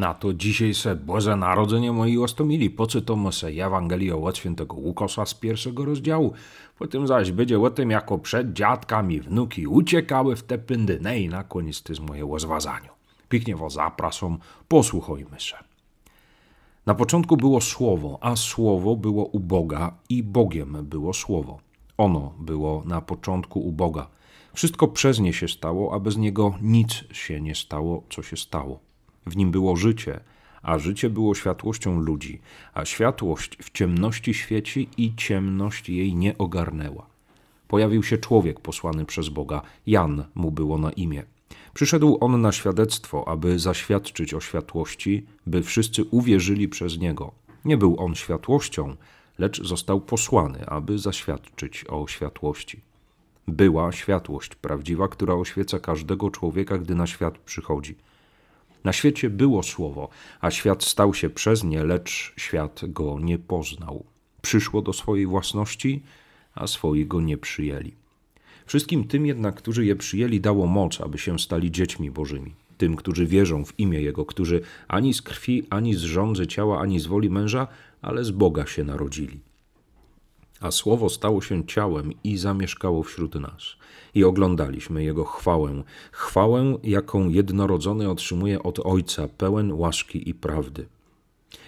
Na to dzisiaj se Boże Narodzenie moi ostomili, poczytamy se Ewangelię od świętego Łukasza z pierwszego rozdziału, potem zaś będzie o tym, jako przed dziadkami wnuki uciekały w te pyndy, no i na koniec to jest moje rozwazanie. Pięknie was zapraszam, posłuchajmy się. Na początku było Słowo, a Słowo było u Boga i Bogiem było Słowo. Ono było na początku u Boga. Wszystko przez nie się stało, a bez niego nic się nie stało, co się stało. W nim było życie, a życie było światłością ludzi, a światłość w ciemności świeci i ciemność jej nie ogarnęła. Pojawił się człowiek posłany przez Boga, Jan mu było na imię. Przyszedł on na świadectwo, aby zaświadczyć o światłości, by wszyscy uwierzyli przez niego. Nie był on światłością, lecz został posłany, aby zaświadczyć o światłości. Była światłość prawdziwa, która oświeca każdego człowieka, gdy na świat przychodzi. Na świecie było słowo, a świat stał się przez nie, lecz świat go nie poznał. Przyszło do swojej własności, a swoi go nie przyjęli. Wszystkim tym jednak, którzy je przyjęli, dało moc, aby się stali dziećmi Bożymi. Tym, którzy wierzą w imię Jego, którzy ani z krwi, ani z rządzy ciała, ani z woli męża, ale z Boga się narodzili. A słowo stało się ciałem i zamieszkało wśród nas. I oglądaliśmy jego chwałę, chwałę, jaką jednorodzony otrzymuje od Ojca, pełen łaski i prawdy.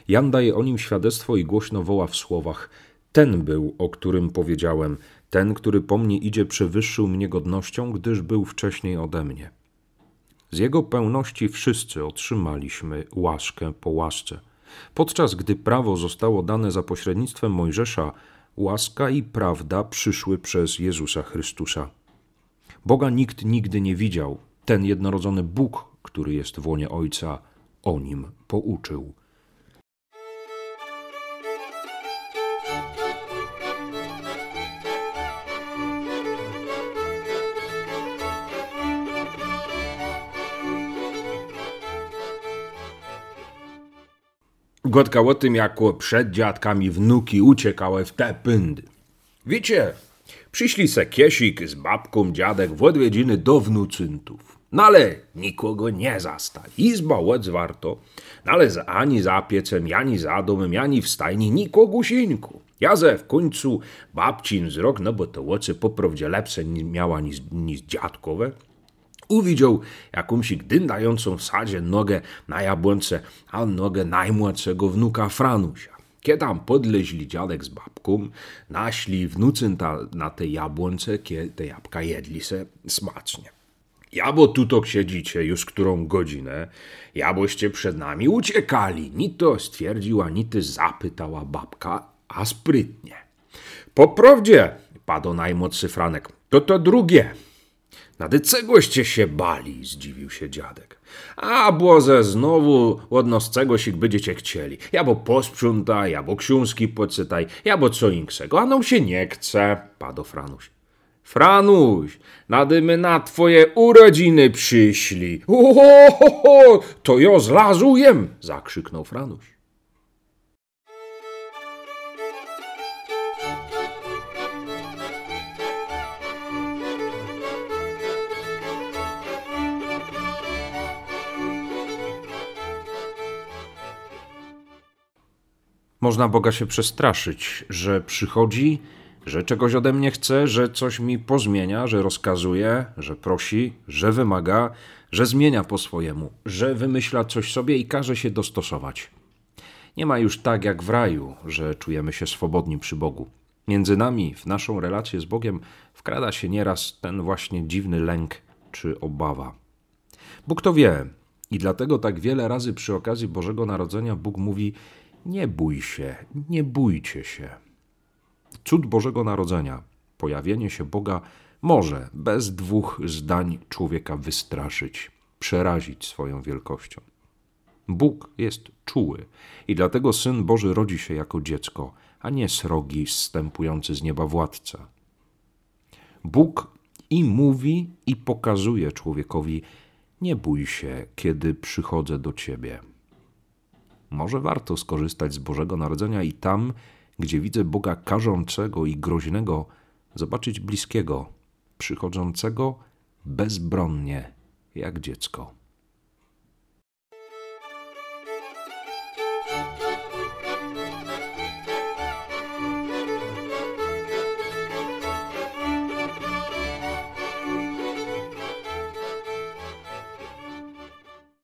Jan daje o nim świadectwo i głośno woła w słowach: Ten był, o którym powiedziałem, ten, który po mnie idzie, przewyższył mnie godnością, gdyż był wcześniej ode mnie. Z jego pełności wszyscy otrzymaliśmy łaskę po łasce. Podczas gdy prawo zostało dane za pośrednictwem Mojżesza, łaska i prawda przyszły przez Jezusa Chrystusa. Boga nikt nigdy nie widział. Ten jednorodzony Bóg, który jest w łonie Ojca, o nim pouczył. Gotka o tym, jak przed dziadkami wnuki uciekały w te pyndy. Wiecie, przyszli se kiesik z babką dziadek w odwiedziny do wnucyntów. No ale nikogo nie zastali. Izba odzwarto, no ale za- ani za piecem, ani za domem, ani w stajni nikogusieńku. Ja ze w końcu babcin wzrok, no bo to oczy poprawdzie lepsze miała niż, niż dziadkowe, uwidział jakąś dyndającą w sadzie nogę na jabłonce, a nogę najmłodszego wnuka Franusia. Kiedy tam podleźli dziadek z babką, naśli wnucyn ta, na te jabłonce, kie te jabłka jedli se smacznie. Jabo tutok siedzicie już którą godzinę, jaboście przed nami uciekali. Ni to stwierdziła, ni ty zapytała babka, a sprytnie. Poprawdzie, padł najmłodszy Franek, to to drugie. Nady czegoście się bali, zdziwił się dziadek. A błoze znowu odnoscegosik będziecie chcieli. Ja bo posprzątaj, ja bo książki poczytaj, ja bo co inksego, a nam się nie chce, padł Franuś. Franuś, nady my na twoje urodziny przyszli. Ho, ho, ho, to jo zlazujem, zakrzyknął Franuś. Można Boga się przestraszyć, że przychodzi, że czegoś ode mnie chce, że coś mi pozmienia, że rozkazuje, że prosi, że wymaga, że zmienia po swojemu, że wymyśla coś sobie i każe się dostosować. Nie ma już tak jak w raju, że czujemy się swobodni przy Bogu. Między nami, w naszą relację z Bogiem, wkrada się nieraz ten właśnie dziwny lęk czy obawa. Bóg to wie i dlatego tak wiele razy przy okazji Bożego Narodzenia Bóg mówi: Nie bój się, nie bójcie się. Cud Bożego Narodzenia, pojawienie się Boga, może bez dwóch zdań człowieka wystraszyć, przerazić swoją wielkością. Bóg jest czuły i dlatego Syn Boży rodzi się jako dziecko, a nie srogi, zstępujący z nieba władca. Bóg i mówi, i pokazuje człowiekowi: Nie bój się, kiedy przychodzę do ciebie. Może warto skorzystać z Bożego Narodzenia i tam, gdzie widzę Boga karzącego i groźnego, zobaczyć bliskiego, przychodzącego bezbronnie, jak dziecko.